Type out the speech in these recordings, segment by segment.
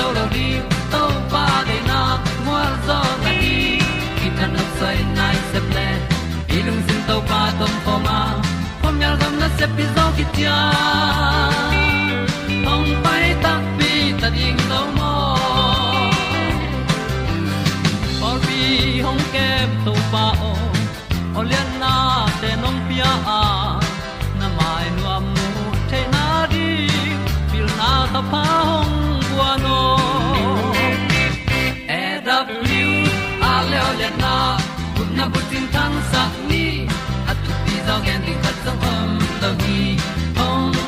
zo lo di to pa de na mo zo na di ki tan nok sai nai se ple ilung sin to pa tom pa ma. Pom yal gam na se pi zo ki tia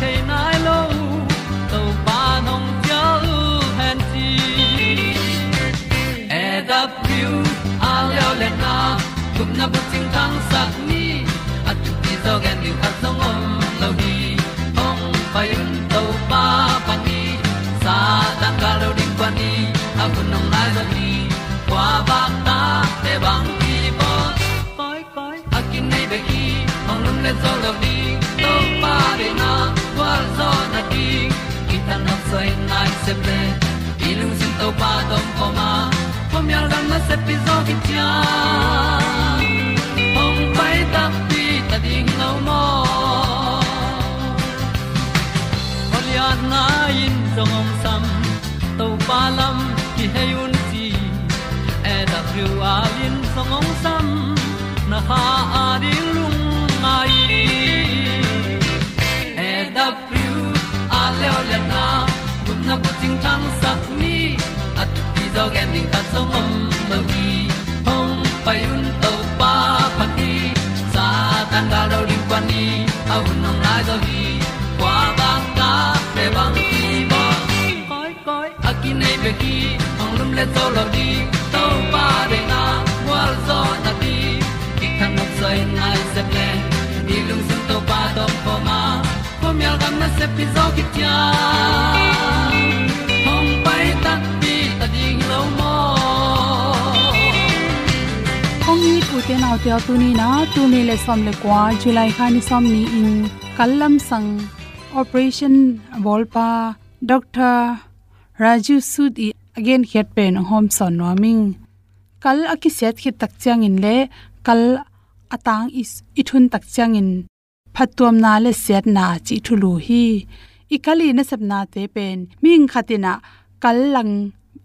Chiu nai lo to pa nong pia u han ti e da pru a leo le na gup na bu tin tang sat ni at tu ti zo gen ni at song om sai nai se ple i lung sin to pa tom ko ma pom yal gam na se pi zo ki tia ong pai ta pi ta ding lo mo nay na in zong om sam to pa lam ki hay un ti e da thru a lin zong om sam na ha a ting tang sat ni at ti zo gen ding ta zong mom mo gi hong pai un to pa pa ti. Sa tan ga do ri pa ni. A un nong lai do gi kwa ba ta pe bang ti mo koi koi a ki nei be ki hong lum le to lo di to pa de na wa zo na ti ki kan nok sai nai se ple ni lung sun to pa do po ma. Po mi al gam na se pi zo ki tia te nau te tu ni na tu ni le som le kwa july kha ni som ni in kallam sang operation volpa dr raju sudi again het pen hom son noming kal aki set khit tak chang in le kal atang is ithun tak chang in phatuam na le set na chi thulu hi ikali na sapna te pen ming khatina kallang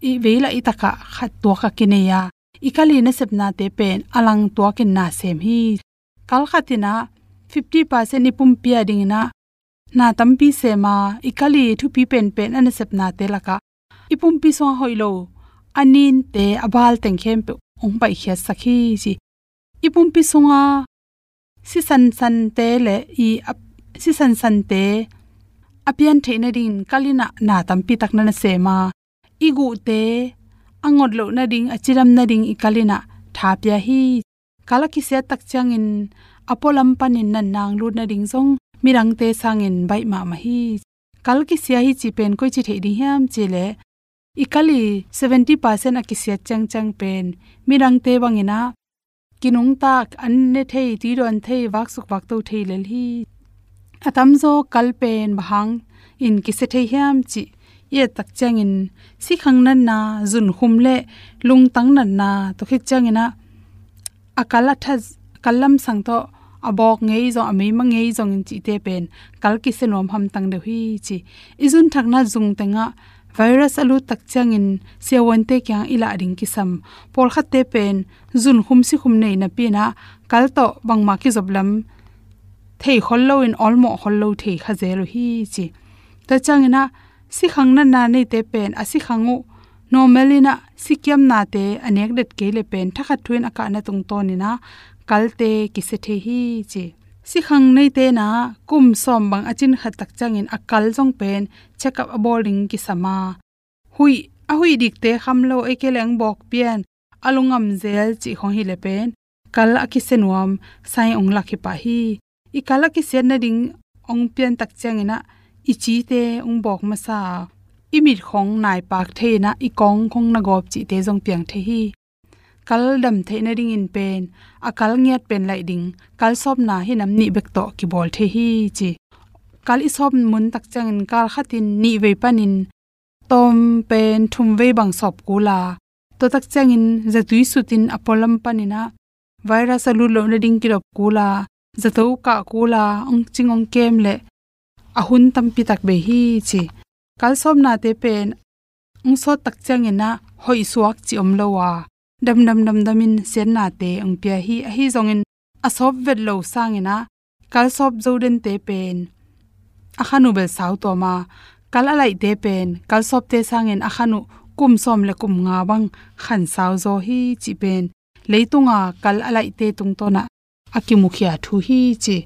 i veila itaka khat to ka kineya ikali na sapna te pen alang to kin na sem hi. Kal khatina 50% ni pum pia ding na. Na tampi se ma ikali thu pi pen pen an sapna te laka ipum pi so hoilo anin te abal teng khem pe ong pai khia sakhi ji ipum pi songa. Si san san te le i si san san te apian theina ding kalina na tampi takna na sema igu te angot lo na ding, achiram na ding ikalina thapya hi. Kalaki se tak changin apolam panin nan nang lu na ding zong mirang te sangin bai ma ma hi. Kalki sia hi chi pen koi chi the ding hiam chile ikali 70% akisia chang chang pen. Mirang te bangina kinung tak, an ne thei ti ron thei, wak suk wak to thei lel hi. Atam zo kal pen bhang in ki se thei hiam chi ye tak changin si khang nan na, zun khum le, lung tang nan na, to khit changina akala tha, kalam sang to, abok ngei zo ami ma ngei zong in chi te pen. Kal ki se nom ham tang de hi chi. Izun thakna zung tenga virus alu tak changin sewon te kya ila ring ki sam. Por khat te pen, zun khum si khum nei na pi na, kal to bangma ki zoblam thei khollo in olmo khollo thei kha zelo hi chi. Ta changina si khang na na nei te pen asi khangu normally na sikyam na te anek det ke le pen thakha thuin aka na tung to ni na kalte ki se the hi chi si khang nei te na kum som bang achin khat tak changin akal jong pen check up aboling ki sama hui a hui dik te khamlo e ke leng bok pian alungam zel chi khong hi le pen kal aki senuam sai ong lakhi pa hi i kala ki sen na ding ong pian tak chang ina chi te ong bok ma sa i mit khong nai pak the na i kong khong na gop chi te jong piang the hi. Kal dam the na ding in pen a kal ngiat pen lai ding, kal sop na hi nam ni bek to ki bol the hi chi. Kal i sop mun tak changin kal khatin ni ve panin tom pen thum ve bang sop kula to tak changin za tui sutin apolam panina virus alu lo na ding kirop kula za to ka kula ong chingong kem le ahun tam pi tak be hi chi. Kal som na te pen. Ong so tak changina hoi suak chi om lowa dam dam dam damin sen na te ong pia hi a hi zongin. A sop vet lo sangina kal sop zoden te pen. A khanu bel saw to ma. Kal alai te pen. Kal sop te sangin a khanu kum som le kum nga bang. Khan saw zo hi chi pen. Leitunga kal alai te tung to na. Akimukhia thu hi chi.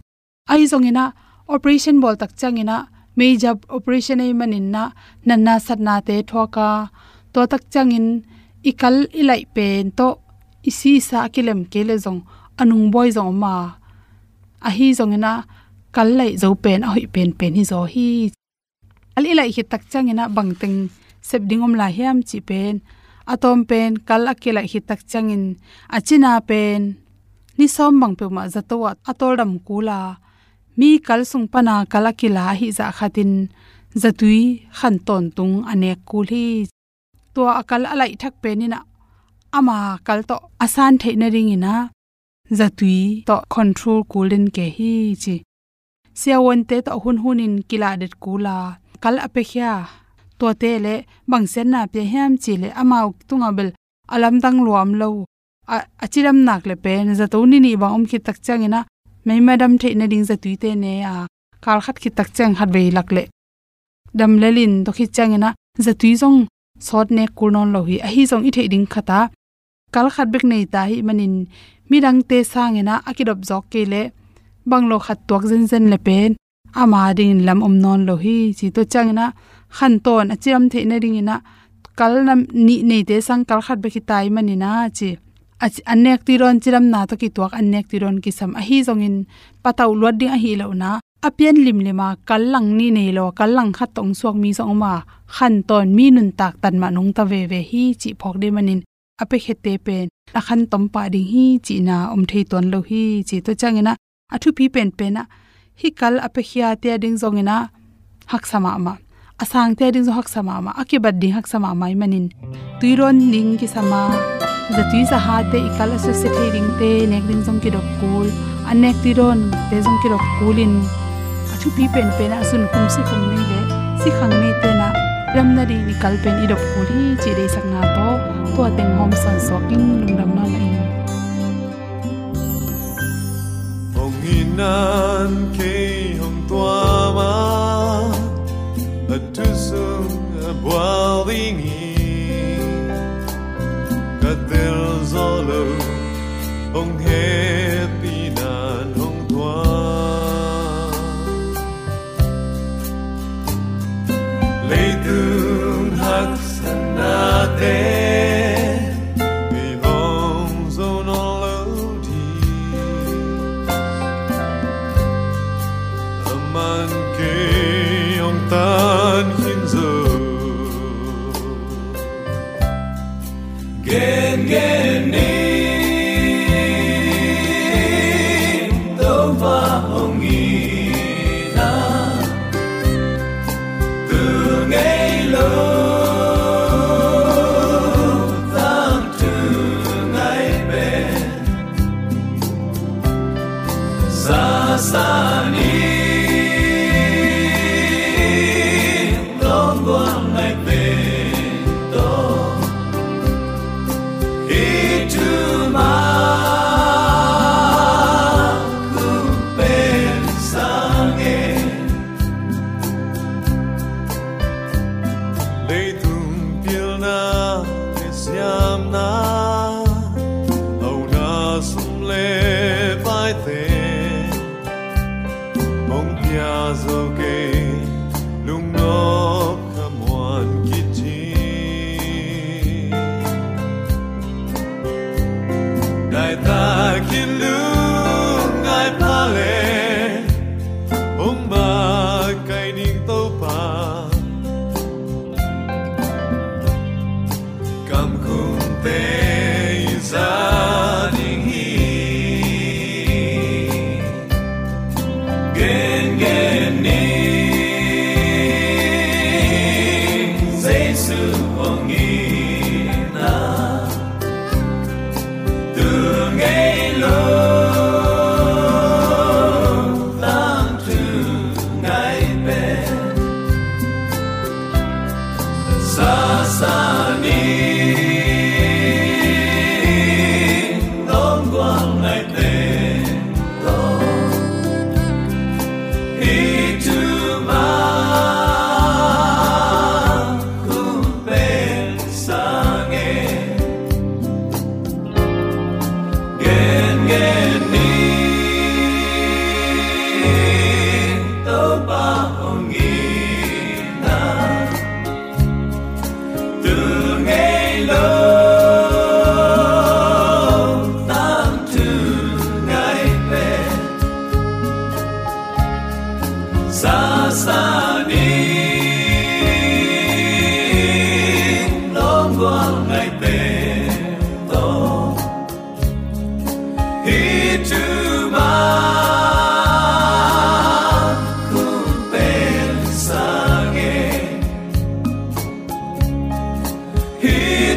Ai zongina operation bol tak changina mei jab operation ei manin na nanna satna te thoka to tak changin, ikal ilai pen to, isi sa kilem kele zong, anung boy zong ma. A hi zong ina, kal lai zo pen a hoi pen pen hi zo hi. Al ilai hi tak changina bangteng sep dingom la hiam chi pen, atom pen kal akela hi tak changin, achina pen. Ni som bang pe ma zato atol dam kula mi kal sung pana kalakila hi za khatin zatui khan ton tung anek kul to akal alai thak pe ni na. Ama kal to asan theina ring ina. Zatui to control kulin ke hi chi. Siawon te to hun hunin kila det kula kal apekhya to te le bangsen na pe hem chi le amau tunga bel alam dang luam lo. Achiram nak le pen za to ni ni ba om ki tak changina mai madam the na ding za tui te ne a kal khat ki tak chang hat ve lak le dam le lin to khi chang changina za tui zong sot ne kurnon lo hi a hi zong i the ding khata kal khat bek nei ta hi manin mi dang te sang sangena akidop jok ke le banglo khat tuak zen zen le pen ama ding lam om non lo hi chi to chang changna khan ton achiram the na ding ina kal nam ni nei te sang kal khat be ki tai manina chi anek ti ron chiram na to ki tuak anek ti ron ki sam a hi zongin pataw luat ding a hi lo na. Apian lim lema kallang ni nei lo, kallang khat tong suak mi zong ma. Khan ton mi nun tak tan ma nong ta ve ve hi chi phok de manin. Ape khete pen a khan tom pa ding hi chi na, om thei ton lo hi chi to changena athu pi pen pen na hi kal ape khia te ding zongena hak sama ma asang te ding zo hak sama ma akibat ding hak sama mai manin. Tuiron ning ki sama za tui za ha te ikala se se thering te nek ding jong ki dok kul anek ti ron te jong ki dok kulin achu pi pen pen asun kum se kum nei le si khang nei te na ram na ri ni kal pen i dok kul hi chi dei sak na to. To teng hom san so king lung ram na la in hong inan ke hong tua ma a tu sung a bwa boiling kadel zolo hong happy nan hong tua lấy tương hắc sanate gen gen ni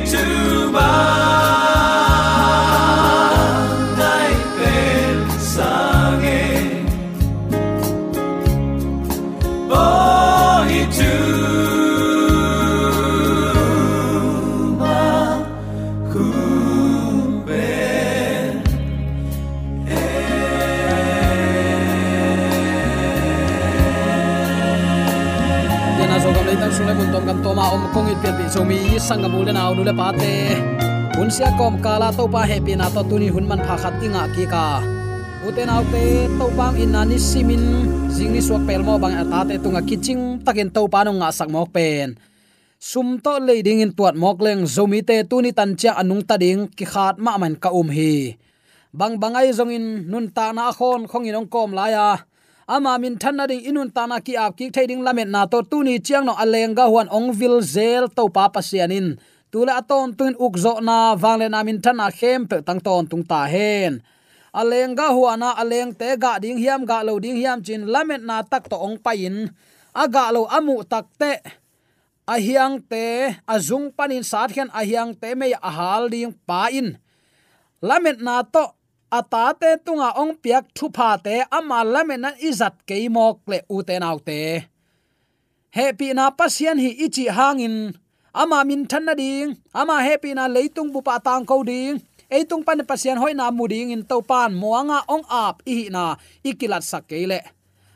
hít tu toma kong it pian pi so mi sangam ul na nu le pa te hun sia kom kala to pa happy na to tuni hun man pha khat inga ki ka uten te to bang in ani simin jing ni suak pel mo bang ata te tunga kiching takin to pa no nga sak mok pen sum to le ding in tuat mok leng zomi te tuni tan cha anung ta ding ki khat ma man ka um hi bang bangai zong in nun ta na khon khong in ong kom la ya ama min thanna ding inun tana ki ap ki thading lamet na to tu ni chiang no alenga huan ong vil zel to pa pasianin tula aton tuin ukzo na wangle na min than khem pe tang ton tung ta hen. Alenga huana aleng te ga ding hiam ga lo ding hiam chin lamet na tak to ong pain aga lo amu tak te. Ahiang te azung panin sat khen ahiang te me ahal ding pa in. Lamet na to ata te tunga ong piak thu pha te ama lamena izat keimok le u te nau te happy na pasian hi ichi hangin. Ama min thanna ding. Ama happy na leitung bu pa tang ko ding. Eitung pan pasian hoi na muding in to pan muanga ong ap i na ikilat sakele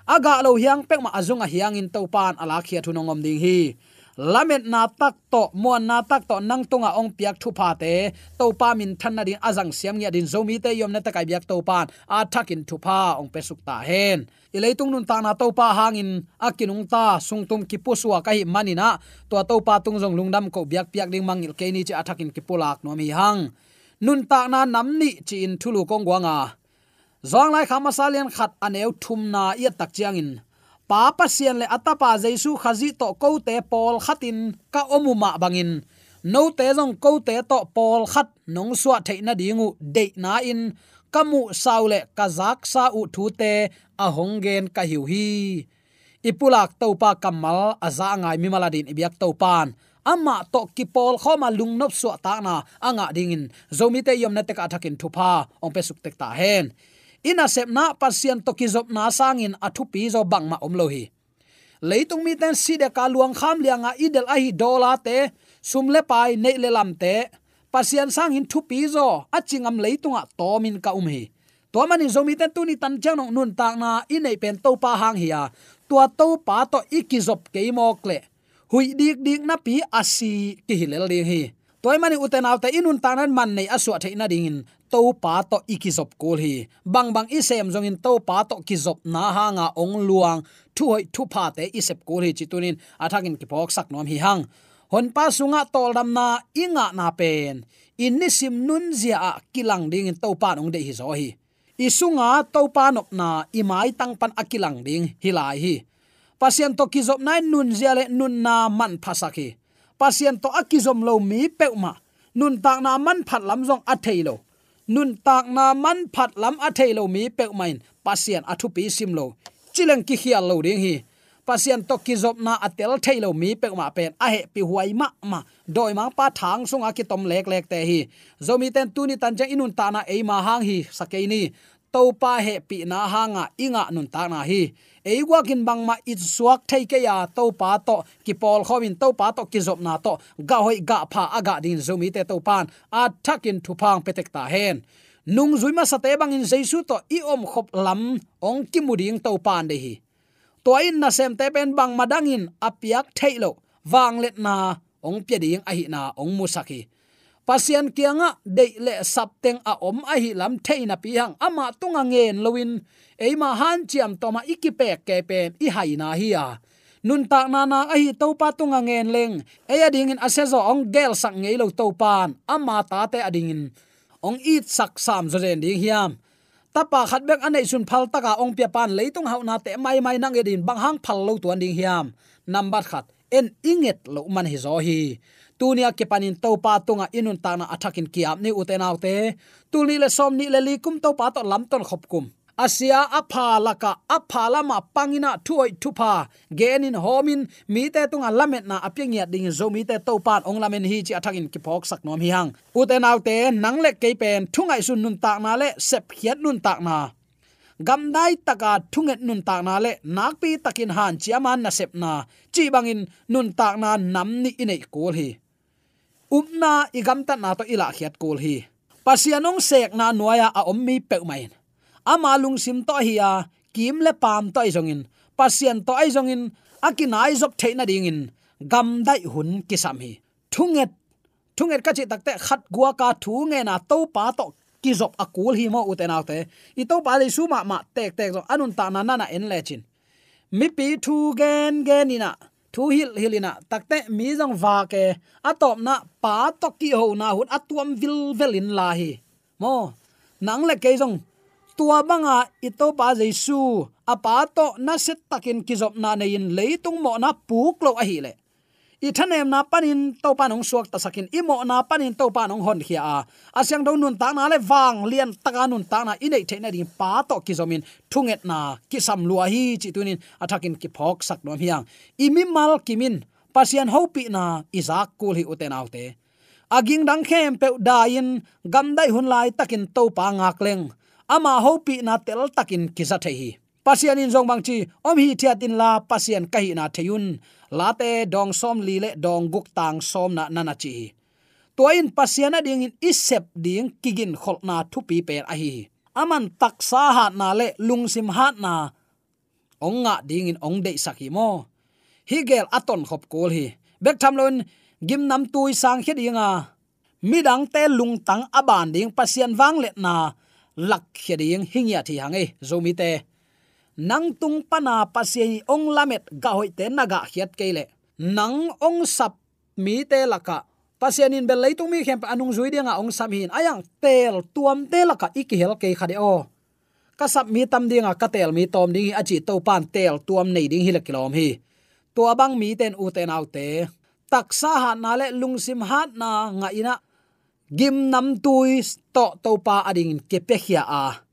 aga lo hiang pek ma azunga hiang in to pan ala khia thunongom ding hi lamet na tak to mo na tak to, nang tunga ong piak thu pa te. To pa min than na din azang siam ngia din zomi te, yom na ta kai biak to pan a thakin thu pa ong pesuk ta hen. Ilei tung nun ta na to pa hangin akinung ta, sung tum ki puswa kai manina to to pa tung jong lungdam ko biak piak ding mangil ke ni chi athakin ki pulak no mi hang. Nun ta na nam ni chi in thulu kong wanga zong lai khama salian khat aneu thum na ya tak chiang in papa sian le atapa jaisu khazi to ko te pol khatin ka omuma bangin. No te jong ko te to pol khat nong suwa theina dingu de na in. Kamu saule kazak sa u thu te a ka hiu hi. Ipulak topa kamal aza ngai mi maladin ibyak topan ama to kipol khoma lungnop suwa ta na anga dingin. Zomi te yom na te ka thakin thupa ong suk tek ta hen ina sep na pasien to ki zop na sangin athu pi zo bang ma om hi. Leitung mi ten si de ka luang kham lianga idel a hi dola te sumle pai nei le lam te. Pasian sangin thu pi zo achingam leitunga tomin ka um hi. To mani zomi ten tu ni tan chang nong nun tak na i nei pen to pa hang hi ya tua to pa to ikizop ke mok le. Hui dik dik na pi asi ki hilel ding hi. Toy mani uten autte inun tanan man nei aswa theina dingin to pa to ikizop kul hi. Bang bang isem jong in to pa to kizop na ha nga ong luang. Thu hoi thu pha te isep kul hi chitunin. Athakin ki pok sak nom hi hang. Hon pa sunga tol dam na inga na pen. In ni sim nun zia a kilang ding in to pa nong de hi zo hi. Isunga to pa nok na imai tang pan akilang ding hilai hi. Pasien to kizop nai nun zia le nun na man phasaki pasien to akizom lo mi peuma nun tak na man phat lam jong a lo nun tak na man phat lam a thailo mi peumain pasien athu pi sim lo. Chileng ki khial lo ding hi. Pasien to ki zop na atel thailo mi peuma pen. A he pi huai ma ma. Doi mang pa thang sunga ki tom lek lek te hi. Zomi ten tu ni tan jang inun ta na e ma hang hi. Sakei ni topa he pi na hanga inga nun ta na hi. Eiwa kin bangma it suak thei ke ya topa to ki pol khowin topa to ki zop na to. Ga hoi ga pha aga din zumi te topan a thakin thu phang petek ta hen. Nung zuima sate bangin jaisu to, i om khop lam ong ki muding topan de hi. Toin na sem te pen bang madangin apiak thailo wang let na ong pya ding a hi na ong musaki pasian kianga de le sapteng a om a hi lam theina pi hang ama tunga ngen lowin. Eima han chiam toma ikipe ke pen i haina hi ya nun ta na na a hi to pa tunga ngen leng. E ading in asezo ong gel sak ngei lo to pan ama ta te ading in. Ong it sak sam zo ren ding hiam. Tapa khat bek anei sun phal taka ong pia pan leitung hau na te mai mai nang edin bang hang phal lo tuan ding hiam. Number khat en inget lo man hi zo hi tunia ke panin to pa tunga inun ta na athakin kiam ni utenaute tulni le som ni le likum to pa to lam ton khop kum. Asia apha laka, apha lama pangina thuoi thupa. Genin homin, mi te tunga lamet na apyang ding zo mi te to pan ong lamen hi chi athakin ki phok sak nom hi hang utenaute nang le ke pen, thungai sun nun tak na le, sep hiat nun tak na. Gam dai taka thunget nun tak na le nak pi takin han chiaman na sep na. Chi bangin nun tak na nam ni inei kol hi umna igamta na to ila khiat kul hi. Pasianong sek na noya a ommi pe mai ama lung sim to hi a, kim le pam to izongin pasian to izongin akinai zop theina dingin gam dai hun kisam hi. Thunget thunget ka chi takte khat gua ka thu nge na to pa to ki zop akul hi mo utena te. I to pa le su ma ma tek tek zo anun ta na na en lechin mi pi thu gen gen ina thu hil hilina takte mi jong wa ke atop na pa to ki ho na hun atuam vil velin la hi. Mo, nang le ke jong, tua banga ito pa jaisu apa to na set takin kizop na nei in leitung mo na puk lo a hi le i thanem na panin to panong suak ta sakin. Imo na panin to panong hon khia. A asyang do nun ta na le wang lian taka nun ta na inei theina ding pa to ki zomin. Thunget na ki sam lua hi chi tunin. Athakin ki phok sak nom hiang. Imi mal kimin. Pasian hopi na izak kul hi uten autte. Aging dang khem pe dain. Gam dai hun lai takin to pa ngak leng. Ama hopi na tel takin kisa the hi pasian in zong bang chi, om hi thiat in la pasian kai na theyun. Late dong som li le dong guk tang som na nana chi. Toin pasian ding in isep ding kigin khol na thu pi per a hi. Aman taksa hat na le lungsim hat na. Onga ding in ong de saki mo. Higel aton khop kol hi. Bek tham lon, gim nam tui sang khet inga midang te lung tang aban ding pasian wang le na. Lak khet ding hingya thi hange zomi te nang tung pana pasien ong lamet ga hoi te naga hiat kele nang ong sap mi te laka pasien in bel leitung mi khem anung zui dinga ong sam hin. Ayang tel tuam te laka ikihel ke khade o. Kasap mi tam dinga katel mi tom ding achi to pan tel tuam nei ding hil kilom hi. To abang mi ten u ten autte taksa ha na le lungsim hat na nga ina. Gim nam tui to to pa ading ke pe khia a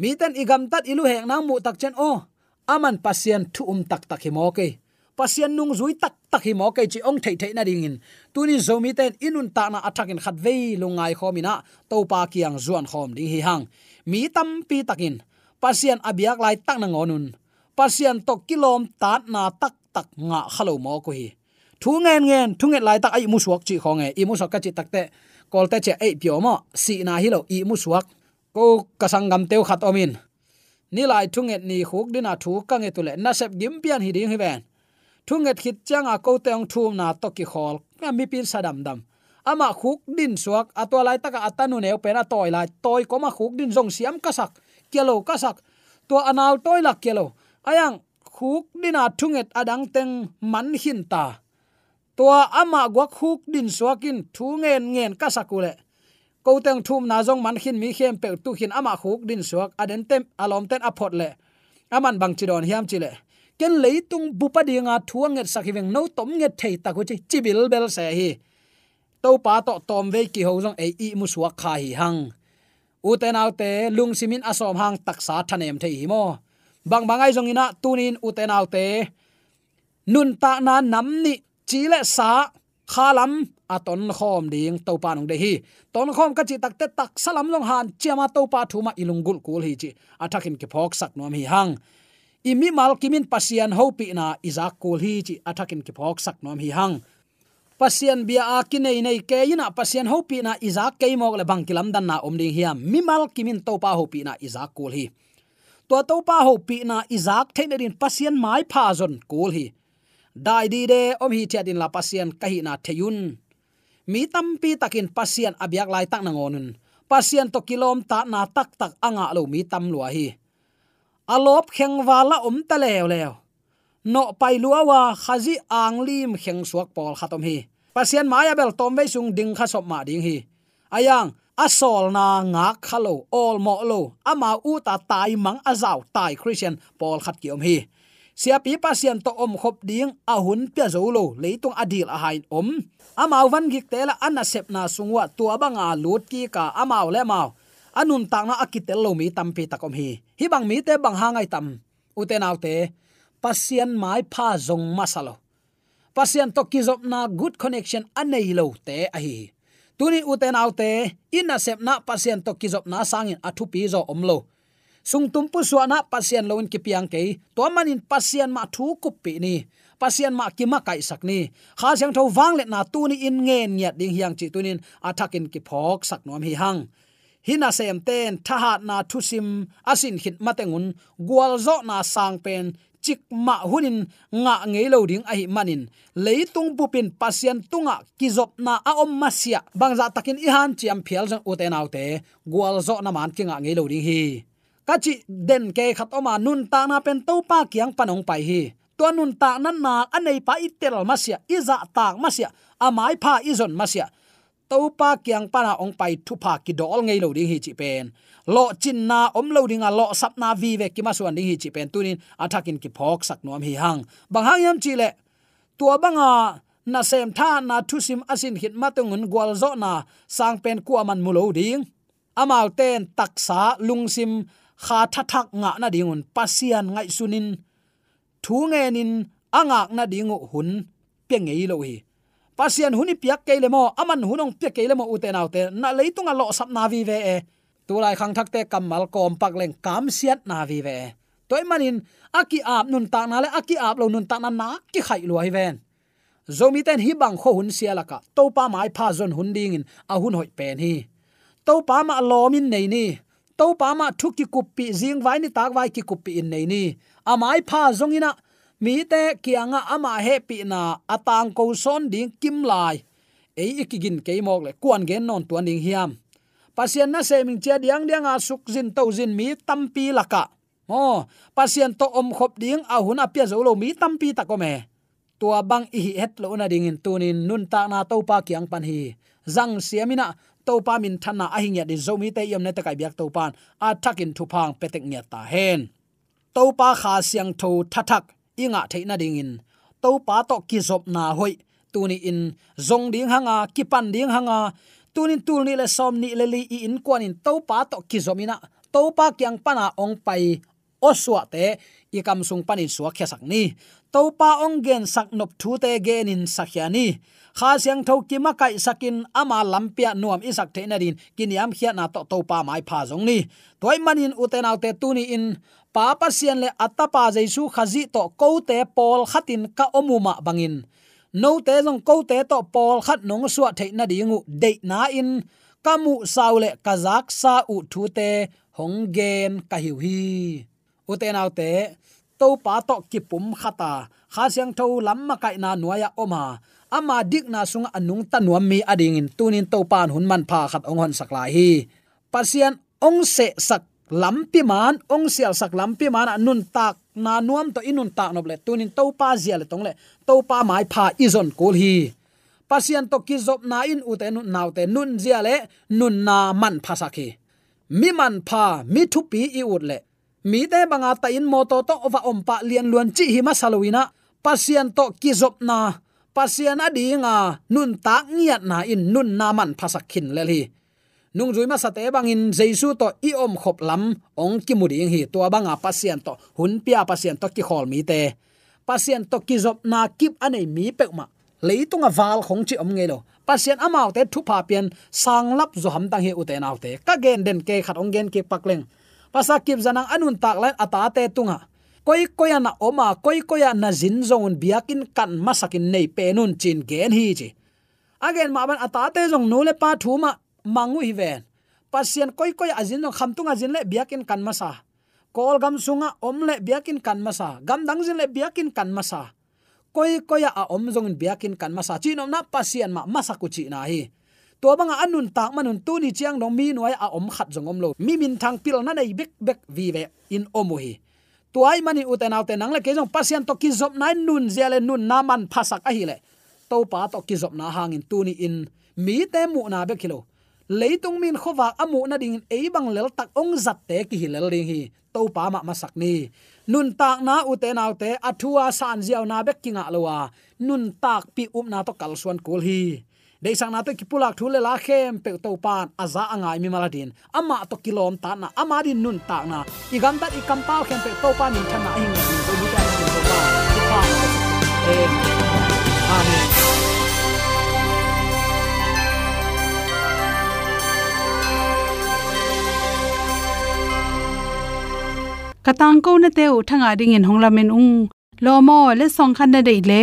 mi ten igam tat ilu hek nang mu tak chen o. Aman pasien thu um tak tak hi mo ke. Pasien nung zui tak tak hi mo ke chi ong thei thei na ding in. Tuni zomi ten inun ta na athakin khat ve lungai khomina to pa kiang zuan khom ding hi hang. Mi tam pi takin pasien abiak lai tak na ngonun pasien to kilom tat na tak tak nga khalo mo ko hi. Thu ngen ngen, thu ngen lai tak ai mu suak chi khonge. I mu suak ka chi takte kolte che ei pyo mo. Si na hi lo i mu suak ko kasangam teu khat omin ni lai thu ni khuk dina thu ka nge tule na sep gim pian hi ding hi ven thu nget khit changa ko teng thum na to ki khol ka mi pin sadam dam ama khuk din suak atwa lai taka atanu neu pena toy lai toy ko ma khuk din jong siam kasak kelo kasak to anal toy lak kelo ayang khuk dina thunget adang teng man hin ta to ama gwa khuk din suakin thu ngen ngen kasakule ko teng thum na jong man khin mi khem pe tu khin ama khuk din suak. Aden tem alom ten aphot le. Aman bang chidon hiam chile ken leitung bupa dinga thuanget sakhiweng no tom nge thei ta ko chi chibil bel se hi. To pa to tom ve ki ho jong ei i mu suak kha hi hang. U te nau te, lung simin asom hang taksa thanem thei hi mo. Bang bangai jong ina tunin u te nau te. Nun ta na nam ni chile sa khalam aton à, khom ding to pa nong de hi ton khom ka chi tak te tak salam long han chema to pa thuma ilungul kul hi chi athakin à, ke phok sak nom hi hang imi mal kimin pasian hopi na izak kul hi chi athakin à, ke phok sak nom hi hang pasian bia a kinai nei ke ina pasian hopi na izak ke mok le bang kilam dan na om ding hiam mi mal kimin to pa hopi na izak kul hi to to pa hopi na izak theinerin pasian mai pha zon kul hi dai di de om hi thiatin la pasian kahi na theyun mi tampi takin pasian abyak lai tak na ngonun pasian to kilom ta na tak tak anga lo mi tam lua hi alop kheng wala om ta lew lew no pai lua wa khazi ang lim kheng suak pol khatom hi pasian maya bel tom ve sung ding kha sop ma ding hi ayang asol na nga khalo all mo lo ama u ta tai mang azaw tai christian pol khat ki om hi sia pi pasien to om khop ding a hun pya zo lo leitung adil a hain om. Amau van gik tela anna sep na sungwa tua abanga lut ki ka amau le mau. Anun tak na akitel lo mi tampi takom hi. Hi bang mi te bang hangai tam. Uten autte pasien mai pha zong masalo pasien to kizop na good connection anei lo te a hi. Tuni uten autte inna sep na pasien to kizop na sangin athu pi zo omlo sung tum pu suana pasian loin ki piang ke to manin pasian ma thu kup pi ni. Pasian ma ki ma kai sak ni. Kha sang tho wang le na tu ni in ngen nyat ding hiang chi tunin athakin ki phok sak nom hi hang. Hina sem ten thahat na thusim asin hit matengun gwal zo na sang pen, chik ma hunin, nga ngei lo ding a hi manin. Leitung pupin pasian tunga kizop na a om masia bangza takin i han chiam phial jang uten autte gwal zo na man kinga ngei lo ding hi kachi den ke khat oma nun ta na pen to pa kyang panong pai hi to nun ta nan na anei pa itel masia iza ta masia amai pha izon masia to pa kyang pana ong pai thu pa ki dol ngei lo ding hi chi pen lo chin na om lo ding a lo sap na vi ve ki ma suan ding hi chi pen tunin athakin ki phok sak nom hi hang bang hang yam chi le tua banga à, na sem tha na thu sim asin hit ma tungun gwal zo na, sang pen ku aman mulo ding amal ten taksa lungsim kha tha thak nga na dingun, pasian ngai sunin. Thu nge nin anga na dingu hun pe ngei lo hi pasian huni piak ke le mo, aman hunong piak ke le mo uten autte na leitunga lo sap na vi ve e. Tu lai khang thak te kamal kom pak leng kam siat na vi ve e. toy manin, aki ap nun ta na le, aki ap lo nun ta na na ki khai lo hi ven zomi ten hi bang kho hun sia laka to pa mai pha zon hun ding in, a hun hoi pen hi to pa ma lomin nei ni to pa ma thu ki kupi zing vai ni. Tak vai ki kupi in nei ni amai pha zong ina mi te kianga ama he pi na atang ko son ding kim lai. Ei ikigin ke mok le kuan gen non tuan ding hiam. Pasien na se ming chia diang diang a suk zin to zin mi tampi laka. Ho pasien to om khop ding a hun apia zo lo mi tampi ta ko me. Tua bang i het lo na ding in tunin nun ta na to pa kiang pan hi. Zang siamina to pa min thana a hingya di zomi te yom ne takai biak to pan a thakin thu phang petek nya ta hen. To pa kha siang tho thathak inga theina ding in. To pa to ki zop na hoi tuni in. Zong ding hanga, ki pan ding hanga. Tunin tul ni le som ni le li in kwan in. To pa to ki zomina to pa kyang pana ong pai oswa te ikam sung panin suwa khe ni. To pa ong gen sak nop thu te gen in sakhiani kha siang tho ki ma kai sakin ama lampia nuam isak the na din. Kiniam khia na to to pa mai pha jong ni. Toy manin uten autte tuni in. Pa pa sian le atapa jaisu khazi to ko te pol khatin ka omuma bangin. No te jong ko te to pol khat nong suwa the na dingu de na in. Kamu saule kazak sa u thu te hong gen ka hiu hi. Uten autte to pa to kipum khata. Kha siang tho lamma kai na nuaya oma ama dik na sung anung tanuam mi ading in tunin to pan hun man pha khat ong hon sakla hi. Pasian ong se sak lampi man, ong sial sak lampi man nun tak na nuam to inun tak noble tunin to pa zial tong le. To pa mai pha izon kul hi. Pasian to ki zop na in u te nun naw te nun zia le, nun na man pha sakhi mi man pha, mi thu pi i ut le. Mi te banga ta in moto to ova om pa lian luan chi hi ma salowina pasian to ki zop na pasian adinga nun tak ngiat na in nun na man phasakhin le hi nung zui ma sate bangin jesu to i om khop lam, ong ki mu ding hi to banga pasian to, hun pia pasian to ki khol mi te. Pasian to ki zop na kip anei mi pek ma. Leitunga wal khong chi om nge lo. Pasian amau te thu pa pian, sang lap zo ham tang hi u te nau te. Ka gen den ke khat ong gen ke pakleng pasa kip zanang anun tak lai ata te tunga koi koi na oma koi koi na zin zon biakin kan masakin nei penun chin gen hi chi. Again, ma ban ata te zong no le pa thu ma mangu hi ven. Pasien koi koi azin no kham tunga zin le biakin kan masa. Kol gam sunga om le biakin kan masa. Gam dang zin le biakin kan masa. Koi koi a om zong biakin kan masa. Chi no na pasien ma masa ku chi na hi. To banga anun tak manun tu ni chiang dong mi noi a om khat zong om lo. Mi min thang pil na nei bek bek vi ve in omu hi tuai mani uten autte nang le kejong pasien to kizop nai nun zele nun naman phasak a hile to pa to kizop na hangin tu ni in. Mi te mu na be kilo leitung min khowa amu na ding e bang lel tak ong zat te ki hilel ding hi. To pa ma masak ni. Nun tak na uten autte athua san ziaw na be kinga lowa. Nun tak pi um na to kal suan kul hi. Dei sang na to ki pulak thule la khem pe to pan aza angai mi maladin ama to kilom ta na ama din nun ta na i gam tat i kam pau khem pe to pan ni thana ing ni to bu ta ni to pa ki pa amen katang ko na te u thanga ding in honglamen ung lomo le song khan na dei le